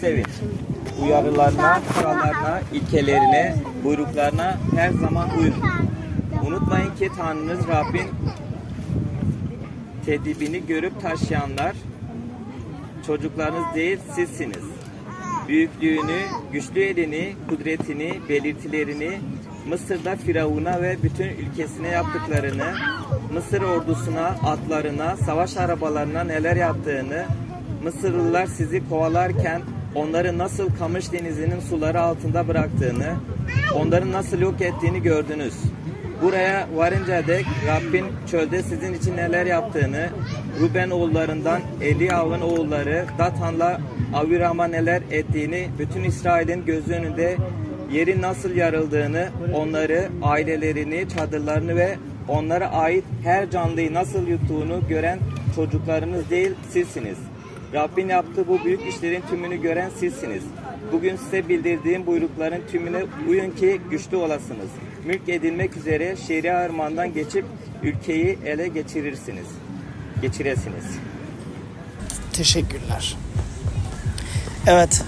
sevin. Uyarılarına, kurallarına, ilkelerine, buyruklarına her zaman uyun. Unutmayın ki Tanrınız Rabbin tedibini görüp taşıyanlar çocuklarınız değil sizsiniz. Büyüklüğünü, güçlü elini, kudretini, belirtilerini, Mısır'da Firavun'a ve bütün ülkesine yaptıklarını, Mısır ordusuna, atlarına, savaş arabalarına neler yaptığını, Mısırlılar sizi kovalarken onları nasıl Kamış Denizi'nin suları altında bıraktığını, onları nasıl yok ettiğini gördünüz. Buraya varınca dek Rabbin çölde sizin için neler yaptığını, Ruben oğullarından Eliav'ın oğulları Datan'la Aviram'a neler ettiğini, bütün İsrail'in gözü önünde yerin nasıl yarıldığını, onları, ailelerini, çadırlarını ve onlara ait her canlıyı nasıl yuttuğunu gören çocuklarınız değil sizsiniz. Rabbin yaptığı bu büyük işlerin tümünü gören sizsiniz. Bugün size bildirdiğim buyrukların tümüne uyun ki güçlü olasınız. Mülk edilmek üzere Şeria Irmağı'ndan geçip ülkeyi ele geçirirsiniz. Geçiresiniz. Teşekkürler. Evet.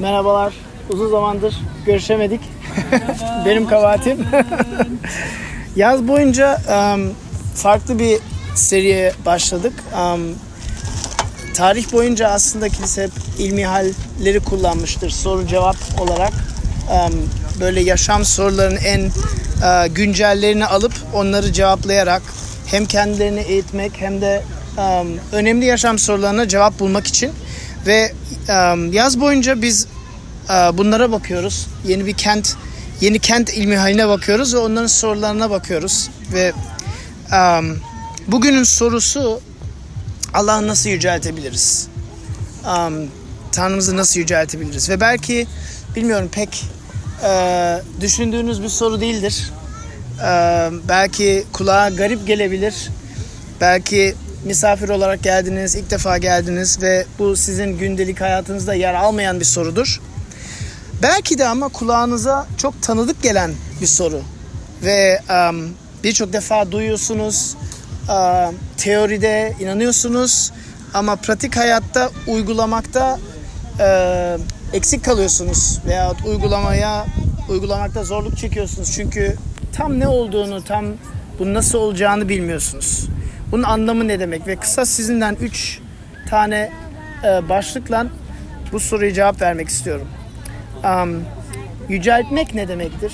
Merhabalar. Uzun zamandır görüşemedik. Benim kabahatim. Yaz boyunca um, farklı bir seriye başladık. Um, tarih boyunca aslında kilise hep ilmi halleri kullanmıştır soru cevap olarak. Böyle yaşam sorularının en güncellerini alıp onları cevaplayarak hem kendilerini eğitmek hem de önemli yaşam sorularına cevap bulmak için ve yaz boyunca biz bunlara bakıyoruz. Yeni bir kent, yeni kent ilmi haline bakıyoruz ve onların sorularına bakıyoruz ve bugünün sorusu Allah'ı nasıl yüceltebiliriz? Um, Tanrımızı nasıl yüceltebiliriz? Ve belki bilmiyorum pek e, düşündüğünüz bir soru değildir. E, belki kulağa garip gelebilir. Belki misafir olarak geldiniz, ilk defa geldiniz ve bu sizin gündelik hayatınızda yer almayan bir sorudur. Belki de ama kulağınıza çok tanıdık gelen bir soru ve um, birçok defa duyuyorsunuz, teoride inanıyorsunuz ama pratik hayatta uygulamakta uh, eksik kalıyorsunuz veya uygulamaya uygulamakta zorluk çekiyorsunuz çünkü tam ne olduğunu, tam bunun nasıl olacağını bilmiyorsunuz. Bunun anlamı ne demek ve kısa sizinden 3 tane e, başlıkla bu soruya cevap vermek istiyorum. Um, yüceltmek ne demektir?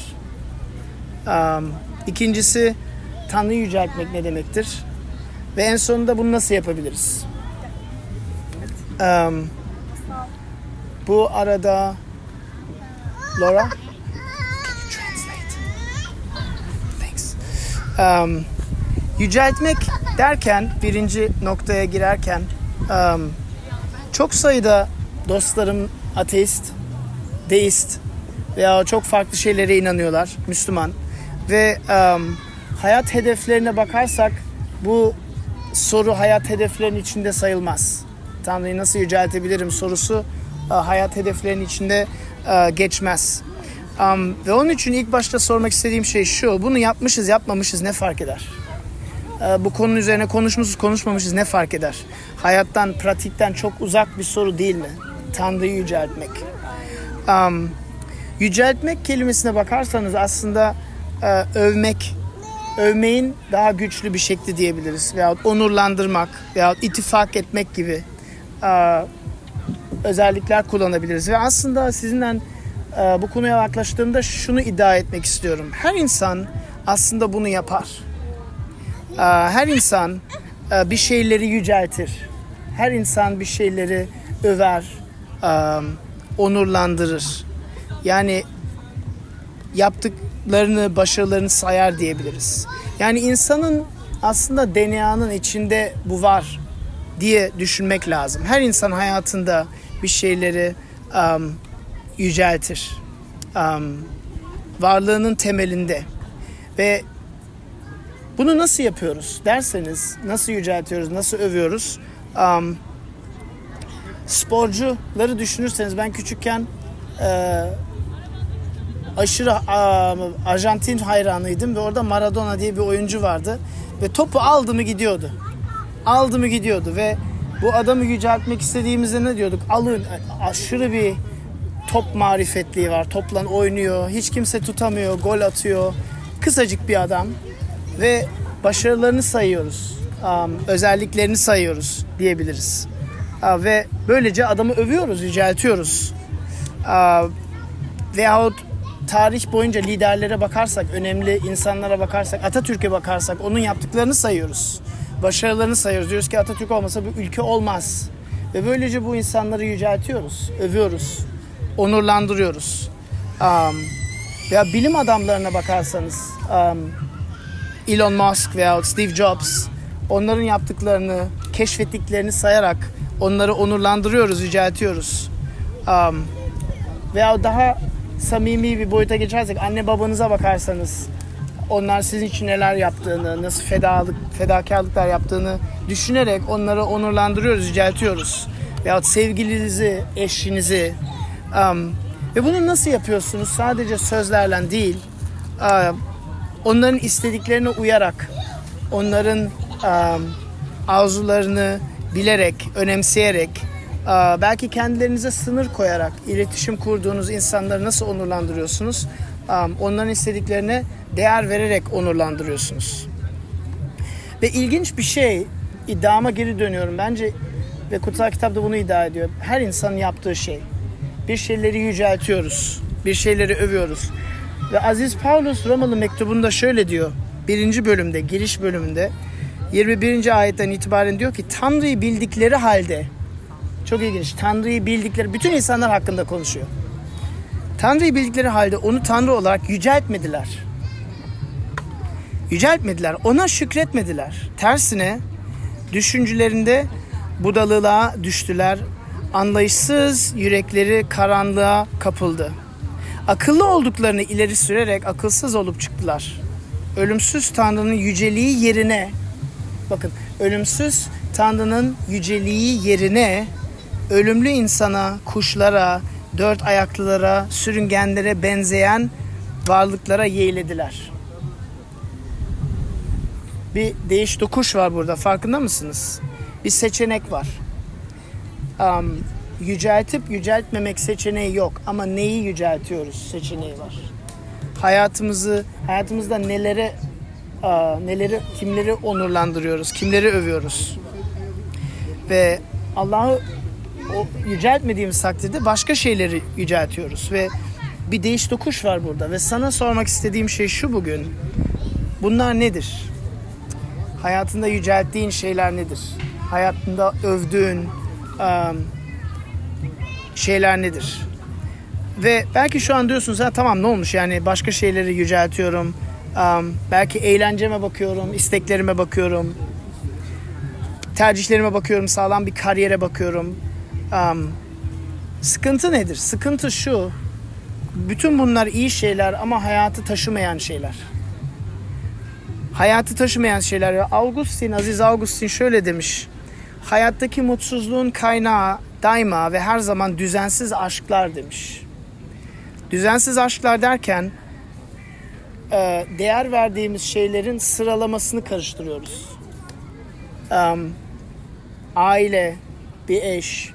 Um, ikincisi Tanrı'yı yüceltmek ne demektir? Ve en sonunda bunu nasıl yapabiliriz? Um, bu arada Laura? Thanks. Um, yüceltmek derken birinci noktaya girerken um, çok sayıda dostlarım ateist, deist veya çok farklı şeylere inanıyorlar Müslüman ve um, hayat hedeflerine bakarsak bu soru hayat hedeflerinin içinde sayılmaz. Tanrı'yı nasıl yüceltebilirim sorusu uh, hayat hedeflerinin içinde uh, geçmez. Ve onun için ilk başta sormak istediğim şey şu. Bunu yapmışız yapmamışız ne fark eder? Uh, bu konunun üzerine konuşmuşuz konuşmamışız ne fark eder? Hayattan, pratikten çok uzak bir soru değil mi? Tanrı'yı yüceltmek. Yüceltmek kelimesine bakarsanız aslında övmek, övmeyin daha güçlü bir şekli diyebiliriz. Veyahut onurlandırmak veyahut ittifak etmek gibi uh, özellikler kullanabiliriz. Ve aslında sizinle e, bu konuya yaklaştığımda şunu iddia etmek istiyorum. Her insan aslında bunu yapar. E, her insan e, bir şeyleri yüceltir. Her insan bir şeyleri över, e, onurlandırır. Yani yaptıklarını, başarılarını sayar diyebiliriz. Yani insanın aslında DNA'nın içinde bu var diye düşünmek lazım. Her insan hayatında bir şeyleri um, yüceltir. Um, varlığının temelinde. Ve bunu nasıl yapıyoruz derseniz, nasıl yüceltiyoruz, nasıl övüyoruz? Um, sporcuları düşünürseniz ben küçükken e, aşırı e, Arjantin hayranıydım ve orada Maradona diye bir oyuncu vardı ve topu aldı mı gidiyordu. Aldı mı gidiyordu ve Bu adamı yüceltmek istediğimizde ne diyorduk? Alın aşırı bir top marifetliği var. Toplan oynuyor. Hiç kimse tutamıyor. Gol atıyor. Kısacık bir adam. Ve başarılarını sayıyoruz. Um, özelliklerini sayıyoruz diyebiliriz. Uh, ve böylece adamı övüyoruz, yüceltiyoruz. Uh, veyahut tarih boyunca liderlere bakarsak, önemli insanlara bakarsak, Atatürk'e bakarsak onun yaptıklarını sayıyoruz. Başarılarını sayıyoruz. Diyoruz ki Atatürk olmasa bir ülke olmaz. Ve böylece bu insanları yüceltiyoruz, övüyoruz, onurlandırıyoruz. Um, veya bilim adamlarına bakarsanız um, Elon Musk veya Steve Jobs onların yaptıklarını, keşfettiklerini sayarak onları onurlandırıyoruz, yüceltiyoruz. Um, veya daha samimi bir boyuta geçersek anne babanıza bakarsanız onlar sizin için neler yaptığını, nasıl fedalık, fedakarlıklar yaptığını düşünerek onları onurlandırıyoruz, yüceltiyoruz. Veyahut sevgilinizi, eşinizi. Um, ve bunu nasıl yapıyorsunuz? Sadece sözlerle değil, um, onların istediklerine uyarak, onların um, arzularını bilerek, önemseyerek, belki kendilerinize sınır koyarak iletişim kurduğunuz insanları nasıl onurlandırıyorsunuz? Onların istediklerine değer vererek onurlandırıyorsunuz. Ve ilginç bir şey, iddiama geri dönüyorum. Bence ve kutsal kitapta bunu iddia ediyor. Her insanın yaptığı şey. Bir şeyleri yüceltiyoruz, bir şeyleri övüyoruz. Ve Aziz Paulus Romalı mektubunda şöyle diyor. Birinci bölümde, giriş bölümünde 21. ayetten itibaren diyor ki Tanrı'yı bildikleri halde çok ilginç. Tanrı'yı bildikleri bütün insanlar hakkında konuşuyor. Tanrı'yı bildikleri halde onu Tanrı olarak yüceltmediler. Yüceltmediler. Ona şükretmediler. Tersine düşüncelerinde budalılığa düştüler. Anlayışsız yürekleri karanlığa kapıldı. Akıllı olduklarını ileri sürerek akılsız olup çıktılar. Ölümsüz Tanrı'nın yüceliği yerine bakın ölümsüz Tanrı'nın yüceliği yerine ölümlü insana, kuşlara, dört ayaklılara, sürüngenlere benzeyen varlıklara yeğlediler. Bir değiş dokuş var burada farkında mısınız? Bir seçenek var. Um, yüceltip yüceltmemek seçeneği yok ama neyi yüceltiyoruz seçeneği var. Hayatımızı, hayatımızda nelere, uh, neleri, kimleri onurlandırıyoruz, kimleri övüyoruz. Ve Allah'ı o yüceltmediğimiz takdirde başka şeyleri yüceltiyoruz ve bir değiş dokuş var burada ve sana sormak istediğim şey şu bugün. Bunlar nedir? Hayatında yücelttiğin şeyler nedir? Hayatında övdüğün um, şeyler nedir? Ve belki şu an diyorsunuz ha tamam ne olmuş yani başka şeyleri yüceltiyorum. Um, belki eğlenceme bakıyorum, isteklerime bakıyorum. Tercihlerime bakıyorum, sağlam bir kariyere bakıyorum. Um, sıkıntı nedir? Sıkıntı şu. Bütün bunlar iyi şeyler ama hayatı taşımayan şeyler. Hayatı taşımayan şeyler. Augustin, Aziz Augustin şöyle demiş. Hayattaki mutsuzluğun kaynağı daima ve her zaman düzensiz aşklar demiş. Düzensiz aşklar derken e, değer verdiğimiz şeylerin sıralamasını karıştırıyoruz. Aile, bir eş,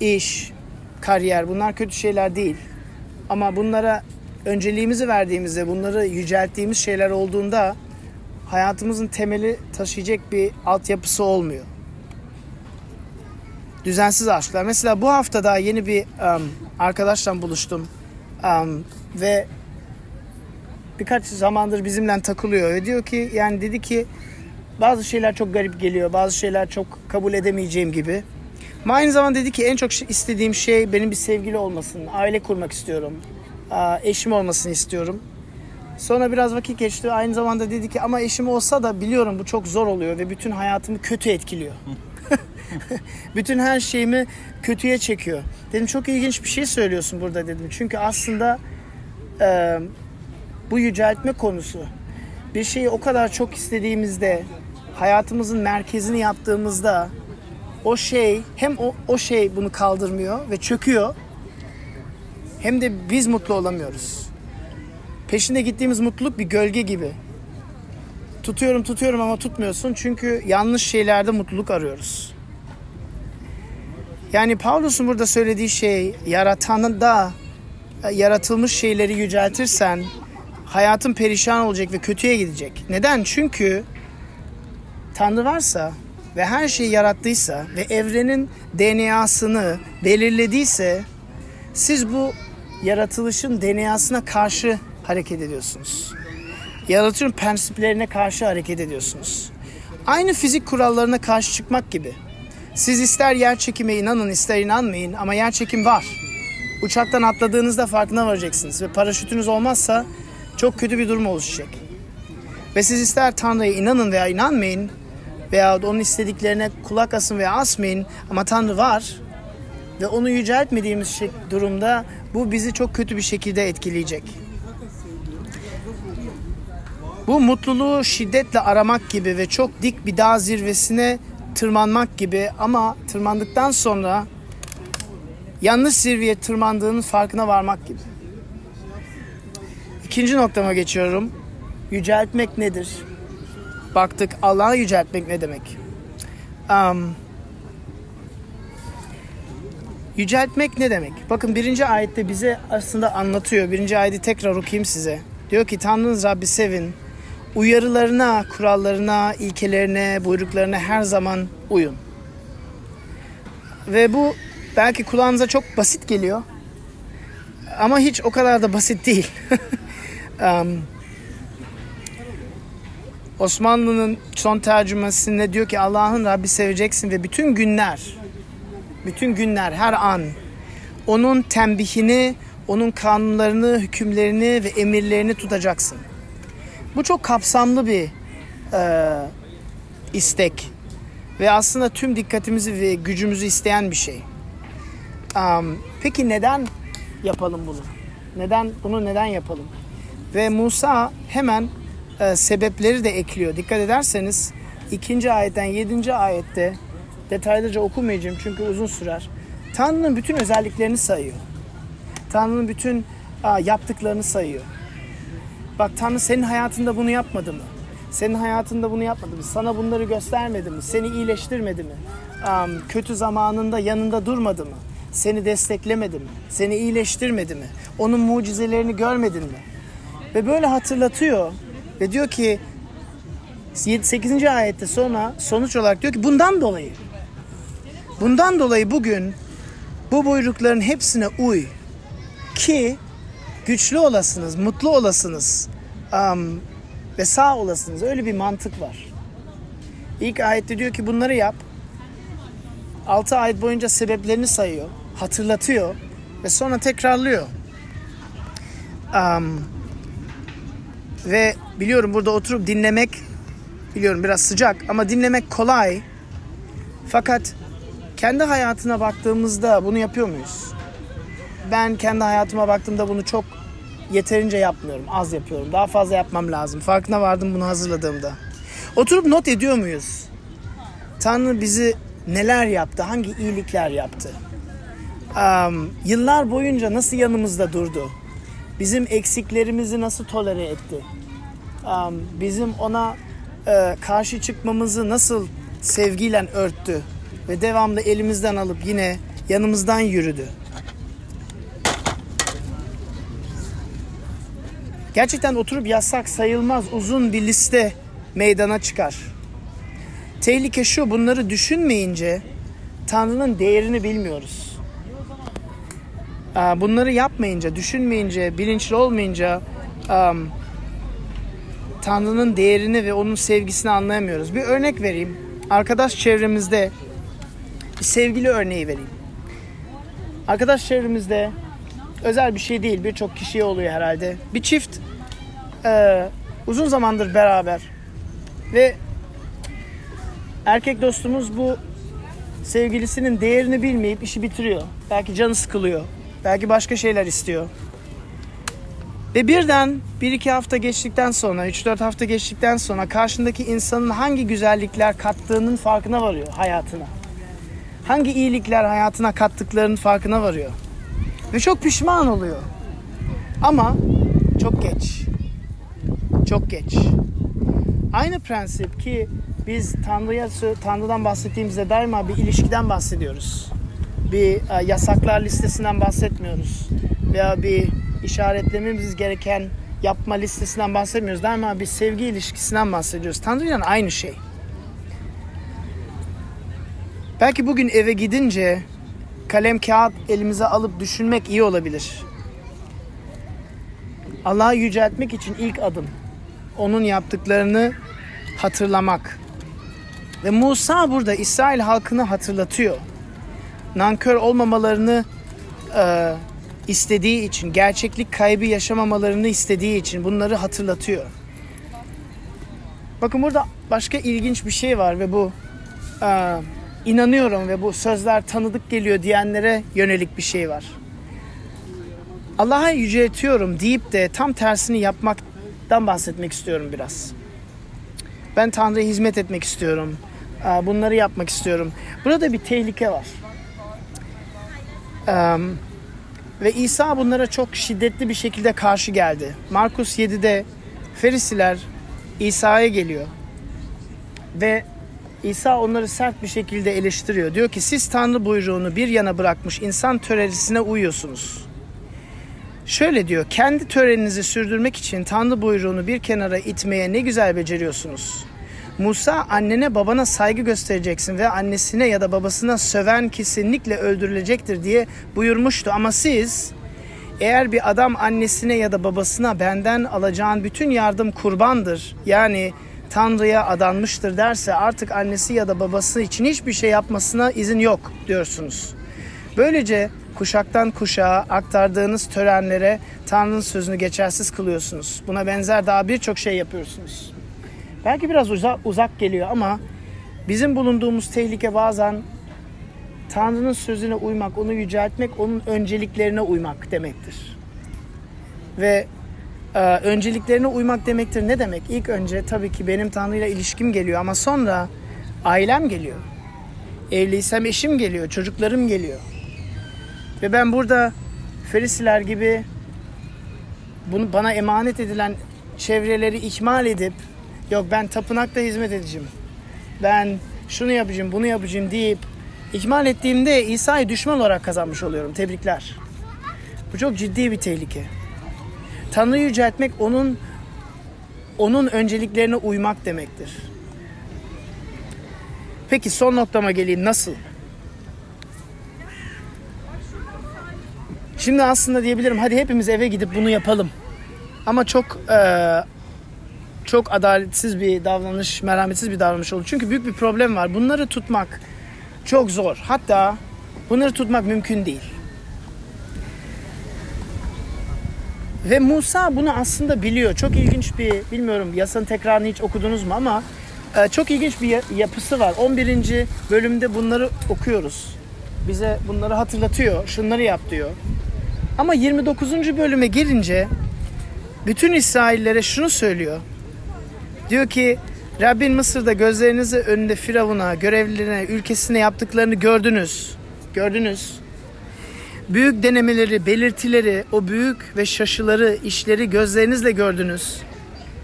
iş, kariyer bunlar kötü şeyler değil. Ama bunlara önceliğimizi verdiğimizde, bunları yücelttiğimiz şeyler olduğunda hayatımızın temeli taşıyacak bir altyapısı olmuyor. Düzensiz aşklar. Mesela bu hafta daha yeni bir um, arkadaşla buluştum. Um, ve birkaç zamandır bizimle takılıyor. Ve diyor ki yani dedi ki bazı şeyler çok garip geliyor. Bazı şeyler çok kabul edemeyeceğim gibi. Ama aynı zamanda dedi ki en çok istediğim şey benim bir sevgili olmasın. Aile kurmak istiyorum. Eşim olmasını istiyorum. Sonra biraz vakit geçti. Aynı zamanda dedi ki ama eşim olsa da biliyorum bu çok zor oluyor ve bütün hayatımı kötü etkiliyor. bütün her şeyimi kötüye çekiyor. Dedim çok ilginç bir şey söylüyorsun burada dedim. Çünkü aslında e, bu yüceltme konusu. Bir şeyi o kadar çok istediğimizde, hayatımızın merkezini yaptığımızda o şey hem o, o şey bunu kaldırmıyor ve çöküyor hem de biz mutlu olamıyoruz. Peşinde gittiğimiz mutluluk bir gölge gibi. Tutuyorum tutuyorum ama tutmuyorsun çünkü yanlış şeylerde mutluluk arıyoruz. Yani Paulus'un burada söylediği şey yaratanı da e, yaratılmış şeyleri yüceltirsen hayatın perişan olacak ve kötüye gidecek. Neden? Çünkü Tanrı varsa ve her şeyi yarattıysa ve evrenin DNA'sını belirlediyse siz bu yaratılışın DNA'sına karşı hareket ediyorsunuz. Yaratılışın prensiplerine karşı hareket ediyorsunuz. Aynı fizik kurallarına karşı çıkmak gibi. Siz ister yer çekime inanın ister inanmayın ama yer çekim var. Uçaktan atladığınızda farkına varacaksınız ve paraşütünüz olmazsa çok kötü bir durum oluşacak. Ve siz ister Tanrı'ya inanın veya inanmayın veya onun istediklerine kulak asın veya asmayın ama Tanrı var ve onu yüceltmediğimiz durumda bu bizi çok kötü bir şekilde etkileyecek. Bu mutluluğu şiddetle aramak gibi ve çok dik bir dağ zirvesine tırmanmak gibi ama tırmandıktan sonra yanlış zirveye tırmandığının farkına varmak gibi. İkinci noktama geçiyorum. Yüceltmek nedir? Baktık Allah'ı yüceltmek ne demek? Um, yüceltmek ne demek? Bakın birinci ayette bize aslında anlatıyor. Birinci ayeti tekrar okuyayım size. Diyor ki Tanrınız Rabbi sevin. Uyarılarına, kurallarına, ilkelerine, buyruklarına her zaman uyun. Ve bu belki kulağınıza çok basit geliyor. Ama hiç o kadar da basit değil. um, Osmanlı'nın son tercümesinde diyor ki Allah'ın Rabbi seveceksin ve bütün günler, bütün günler, her an onun tembihini, onun kanunlarını, hükümlerini ve emirlerini tutacaksın. Bu çok kapsamlı bir e, istek ve aslında tüm dikkatimizi ve gücümüzü isteyen bir şey. Um, peki neden yapalım bunu? Neden bunu neden yapalım? Ve Musa hemen e, sebepleri de ekliyor. Dikkat ederseniz ikinci ayetten yedinci ayette detaylıca okumayacağım çünkü uzun sürer. Tanrı'nın bütün özelliklerini sayıyor. Tanrı'nın bütün a, yaptıklarını sayıyor. Bak Tanrı senin hayatında bunu yapmadı mı? Senin hayatında bunu yapmadı mı? Sana bunları göstermedi mi? Seni iyileştirmedi mi? Um, kötü zamanında yanında durmadı mı? Seni desteklemedi mi? Seni iyileştirmedi mi? Onun mucizelerini görmedin mi? Ve böyle hatırlatıyor ve diyor ki 8. ayette sonra sonuç olarak diyor ki bundan dolayı bundan dolayı bugün bu buyrukların hepsine uy ki güçlü olasınız, mutlu olasınız um, ve sağ olasınız. Öyle bir mantık var. İlk ayette diyor ki bunları yap. 6 ayet boyunca sebeplerini sayıyor, hatırlatıyor ve sonra tekrarlıyor. Um, ve biliyorum burada oturup dinlemek biliyorum biraz sıcak ama dinlemek kolay. Fakat kendi hayatına baktığımızda bunu yapıyor muyuz? Ben kendi hayatıma baktığımda bunu çok yeterince yapmıyorum. Az yapıyorum. Daha fazla yapmam lazım. Farkına vardım bunu hazırladığımda. Oturup not ediyor muyuz? Tanrı bizi neler yaptı? Hangi iyilikler yaptı? Um, yıllar boyunca nasıl yanımızda durdu? Bizim eksiklerimizi nasıl tolere etti? Bizim ona e, karşı çıkmamızı nasıl sevgiyle örttü? Ve devamlı elimizden alıp yine yanımızdan yürüdü. Gerçekten oturup yazsak sayılmaz uzun bir liste meydana çıkar. Tehlike şu bunları düşünmeyince Tanrı'nın değerini bilmiyoruz. Bunları yapmayınca, düşünmeyince, bilinçli olmayınca Tanrı'nın değerini ve onun sevgisini anlayamıyoruz. Bir örnek vereyim. Arkadaş çevremizde bir sevgili örneği vereyim. Arkadaş çevremizde özel bir şey değil birçok kişiye oluyor herhalde. Bir çift e, uzun zamandır beraber ve erkek dostumuz bu sevgilisinin değerini bilmeyip işi bitiriyor. Belki canı sıkılıyor. Belki başka şeyler istiyor. Ve birden bir iki hafta geçtikten sonra, üç dört hafta geçtikten sonra karşındaki insanın hangi güzellikler kattığının farkına varıyor hayatına. Hangi iyilikler hayatına kattıklarının farkına varıyor. Ve çok pişman oluyor. Ama çok geç. Çok geç. Aynı prensip ki biz Tanrı'ya Tanrı'dan bahsettiğimizde daima bir ilişkiden bahsediyoruz. bir e, yasaklar listesinden bahsetmiyoruz. Veya bir işaretlememiz gereken yapma listesinden bahsetmiyoruz. Daima bir sevgi ilişkisinden bahsediyoruz. Tanrı ile aynı şey. Belki bugün eve gidince kalem kağıt elimize alıp düşünmek iyi olabilir. Allah'ı yüceltmek için ilk adım onun yaptıklarını hatırlamak. Ve Musa burada İsrail halkını hatırlatıyor. Nankör olmamalarını e, istediği için, gerçeklik kaybı yaşamamalarını istediği için bunları hatırlatıyor. Bakın burada başka ilginç bir şey var ve bu e, inanıyorum ve bu sözler tanıdık geliyor diyenlere yönelik bir şey var. Allah'a yüceltiyorum deyip de tam tersini yapmaktan bahsetmek istiyorum biraz. Ben Tanrı'ya hizmet etmek istiyorum. Bunları yapmak istiyorum. Burada bir tehlike var. Ve İsa bunlara çok şiddetli bir şekilde karşı geldi. Markus 7'de Ferisiler İsa'ya geliyor. Ve İsa onları sert bir şekilde eleştiriyor. Diyor ki siz Tanrı buyruğunu bir yana bırakmış insan törerisine uyuyorsunuz. Şöyle diyor, kendi töreninizi sürdürmek için Tanrı buyruğunu bir kenara itmeye ne güzel beceriyorsunuz. Musa annene babana saygı göstereceksin ve annesine ya da babasına söven kesinlikle öldürülecektir diye buyurmuştu. Ama siz eğer bir adam annesine ya da babasına benden alacağın bütün yardım kurbandır yani Tanrı'ya adanmıştır derse artık annesi ya da babası için hiçbir şey yapmasına izin yok diyorsunuz. Böylece kuşaktan kuşağa aktardığınız törenlere Tanrı'nın sözünü geçersiz kılıyorsunuz. Buna benzer daha birçok şey yapıyorsunuz. Belki biraz uzak, uzak geliyor ama bizim bulunduğumuz tehlike bazen Tanrı'nın sözüne uymak, onu yüceltmek, onun önceliklerine uymak demektir. Ve e, önceliklerine uymak demektir ne demek? İlk önce tabii ki benim Tanrı'yla ilişkim geliyor ama sonra ailem geliyor. Evliysem eşim geliyor, çocuklarım geliyor. Ve ben burada Ferisiler gibi bunu bana emanet edilen çevreleri ihmal edip yok ben tapınakta hizmet edeceğim. Ben şunu yapacağım, bunu yapacağım deyip ihmal ettiğimde İsa'yı düşman olarak kazanmış oluyorum. Tebrikler. Bu çok ciddi bir tehlike. Tanrı'yı yüceltmek onun onun önceliklerine uymak demektir. Peki son noktama geleyim. Nasıl? Şimdi aslında diyebilirim hadi hepimiz eve gidip bunu yapalım. Ama çok e, çok adaletsiz bir davranış, merhametsiz bir davranış olur. Çünkü büyük bir problem var. Bunları tutmak çok zor. Hatta bunları tutmak mümkün değil. Ve Musa bunu aslında biliyor. Çok ilginç bir, bilmiyorum yasanın tekrarını hiç okudunuz mu ama e, çok ilginç bir yapısı var. 11. bölümde bunları okuyoruz. Bize bunları hatırlatıyor. Şunları yap diyor. Ama 29. bölüme gelince bütün İsraillere şunu söylüyor. Diyor ki Rabbin Mısır'da gözlerinizi önünde Firavun'a, görevlilerine, ülkesine yaptıklarını gördünüz. Gördünüz. Büyük denemeleri, belirtileri, o büyük ve şaşıları, işleri gözlerinizle gördünüz.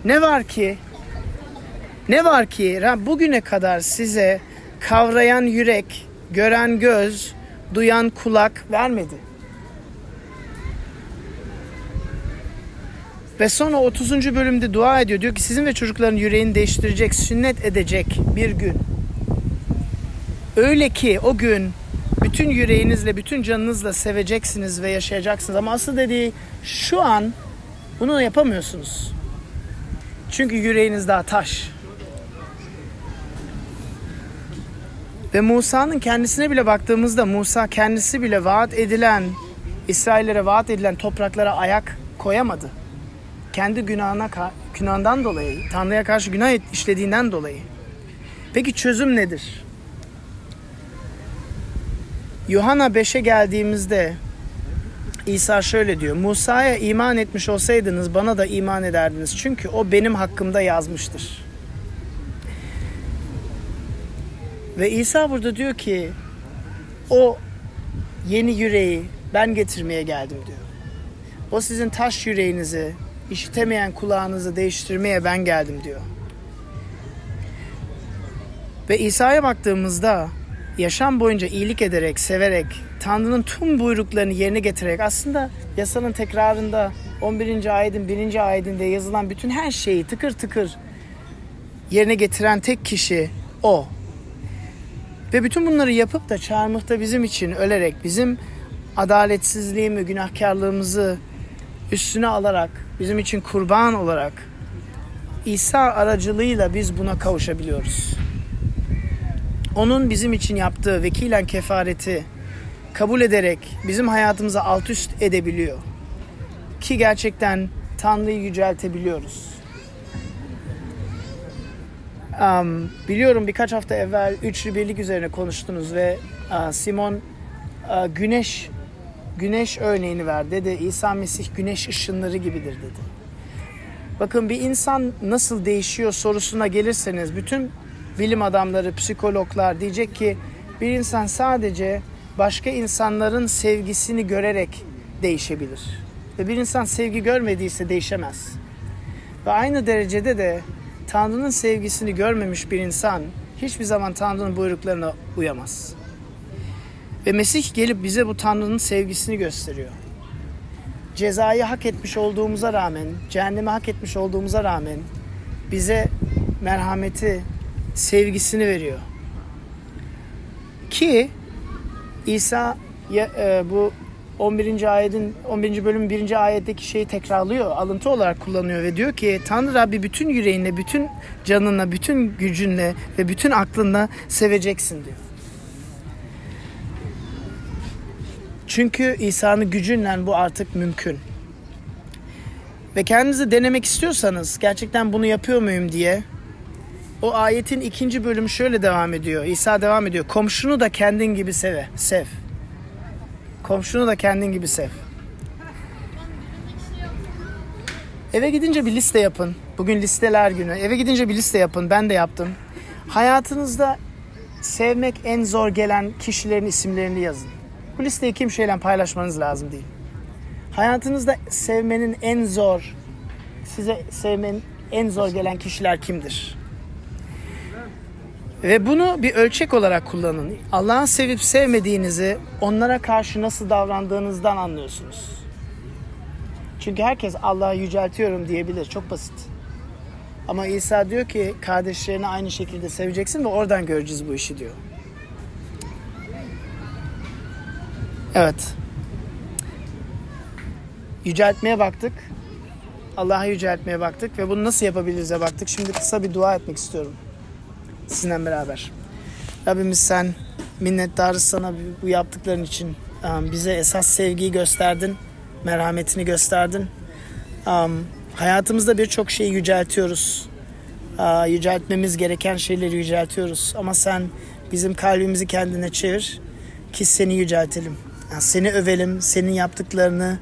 Ne var ki? Ne var ki Rab bugüne kadar size kavrayan yürek, gören göz, duyan kulak vermedi. Ve sonra 30. bölümde dua ediyor. Diyor ki sizin ve çocukların yüreğini değiştirecek, sünnet edecek bir gün. Öyle ki o gün bütün yüreğinizle, bütün canınızla seveceksiniz ve yaşayacaksınız. Ama asıl dediği şu an bunu yapamıyorsunuz. Çünkü yüreğiniz daha taş. Ve Musa'nın kendisine bile baktığımızda Musa kendisi bile vaat edilen, İsraillere vaat edilen topraklara ayak koyamadı kendi günahına günahından dolayı, Tanrı'ya karşı günah işlediğinden dolayı. Peki çözüm nedir? Yuhanna 5'e geldiğimizde İsa şöyle diyor. Musa'ya iman etmiş olsaydınız bana da iman ederdiniz. Çünkü o benim hakkımda yazmıştır. Ve İsa burada diyor ki o yeni yüreği ben getirmeye geldim diyor. O sizin taş yüreğinizi işitemeyen kulağınızı değiştirmeye ben geldim diyor. Ve İsa'ya baktığımızda yaşam boyunca iyilik ederek, severek, Tanrı'nın tüm buyruklarını yerine getirerek aslında yasanın tekrarında 11. ayetin 1. ayetinde yazılan bütün her şeyi tıkır tıkır yerine getiren tek kişi o. Ve bütün bunları yapıp da çarmıhta bizim için ölerek bizim adaletsizliğimi, günahkarlığımızı üstüne alarak bizim için kurban olarak İsa aracılığıyla biz buna kavuşabiliyoruz. Onun bizim için yaptığı vekilen kefareti kabul ederek bizim hayatımızı alt üst edebiliyor. Ki gerçekten Tanrı'yı yüceltebiliyoruz. Um, biliyorum birkaç hafta evvel üçlü birlik üzerine konuştunuz ve uh, Simon uh, güneş güneş örneğini verdi. Dedi İsa Mesih güneş ışınları gibidir dedi. Bakın bir insan nasıl değişiyor sorusuna gelirseniz bütün bilim adamları, psikologlar diyecek ki bir insan sadece başka insanların sevgisini görerek değişebilir. Ve bir insan sevgi görmediyse değişemez. Ve aynı derecede de Tanrı'nın sevgisini görmemiş bir insan hiçbir zaman Tanrı'nın buyruklarına uyamaz. Ve Mesih gelip bize bu Tanrı'nın sevgisini gösteriyor. Cezayı hak etmiş olduğumuza rağmen, cehennemi hak etmiş olduğumuza rağmen bize merhameti, sevgisini veriyor. Ki İsa ya, e, bu 11. ayetin 11. bölüm 1. ayetteki şeyi tekrarlıyor, alıntı olarak kullanıyor ve diyor ki Tanrı Rabbi bütün yüreğinle, bütün canınla, bütün gücünle ve bütün aklınla seveceksin diyor. Çünkü İsa'nın gücünle bu artık mümkün. Ve kendinizi denemek istiyorsanız gerçekten bunu yapıyor muyum diye o ayetin ikinci bölümü şöyle devam ediyor. İsa devam ediyor. Komşunu da kendin gibi seve, sev. Komşunu da kendin gibi sev. Eve gidince bir liste yapın. Bugün listeler günü. Eve gidince bir liste yapın. Ben de yaptım. Hayatınızda sevmek en zor gelen kişilerin isimlerini yazın. Bu listeyi kimseyle paylaşmanız lazım değil. Hayatınızda sevmenin en zor, size sevmenin en zor gelen kişiler kimdir? Ve bunu bir ölçek olarak kullanın. Allah'ın sevip sevmediğinizi onlara karşı nasıl davrandığınızdan anlıyorsunuz. Çünkü herkes Allah'ı yüceltiyorum diyebilir. Çok basit. Ama İsa diyor ki kardeşlerini aynı şekilde seveceksin ve oradan göreceğiz bu işi diyor. Evet. Yüceltmeye baktık. Allah'a yüceltmeye baktık ve bunu nasıl yapabiliriz'e baktık. Şimdi kısa bir dua etmek istiyorum. Sizinle beraber. Rabbimiz sen minnettarız sana bu yaptıkların için. Bize esas sevgiyi gösterdin. Merhametini gösterdin. Hayatımızda birçok şeyi yüceltiyoruz. Yüceltmemiz gereken şeyleri yüceltiyoruz. Ama sen bizim kalbimizi kendine çevir ki seni yüceltelim. Yani Seni övelim, senin yaptıklarını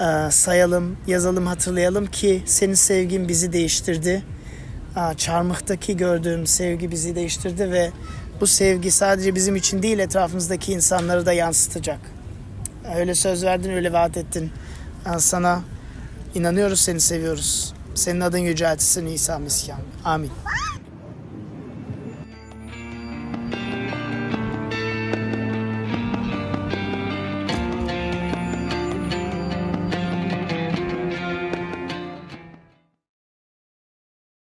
e, sayalım, yazalım, hatırlayalım ki senin sevgin bizi değiştirdi. E, Çarmıhtaki gördüğüm sevgi bizi değiştirdi ve bu sevgi sadece bizim için değil etrafımızdaki insanları da yansıtacak. Öyle söz verdin, öyle vaat ettin. E, Sana inanıyoruz, seni seviyoruz. Senin adın yüceltilsin İsa Mesih. Amin.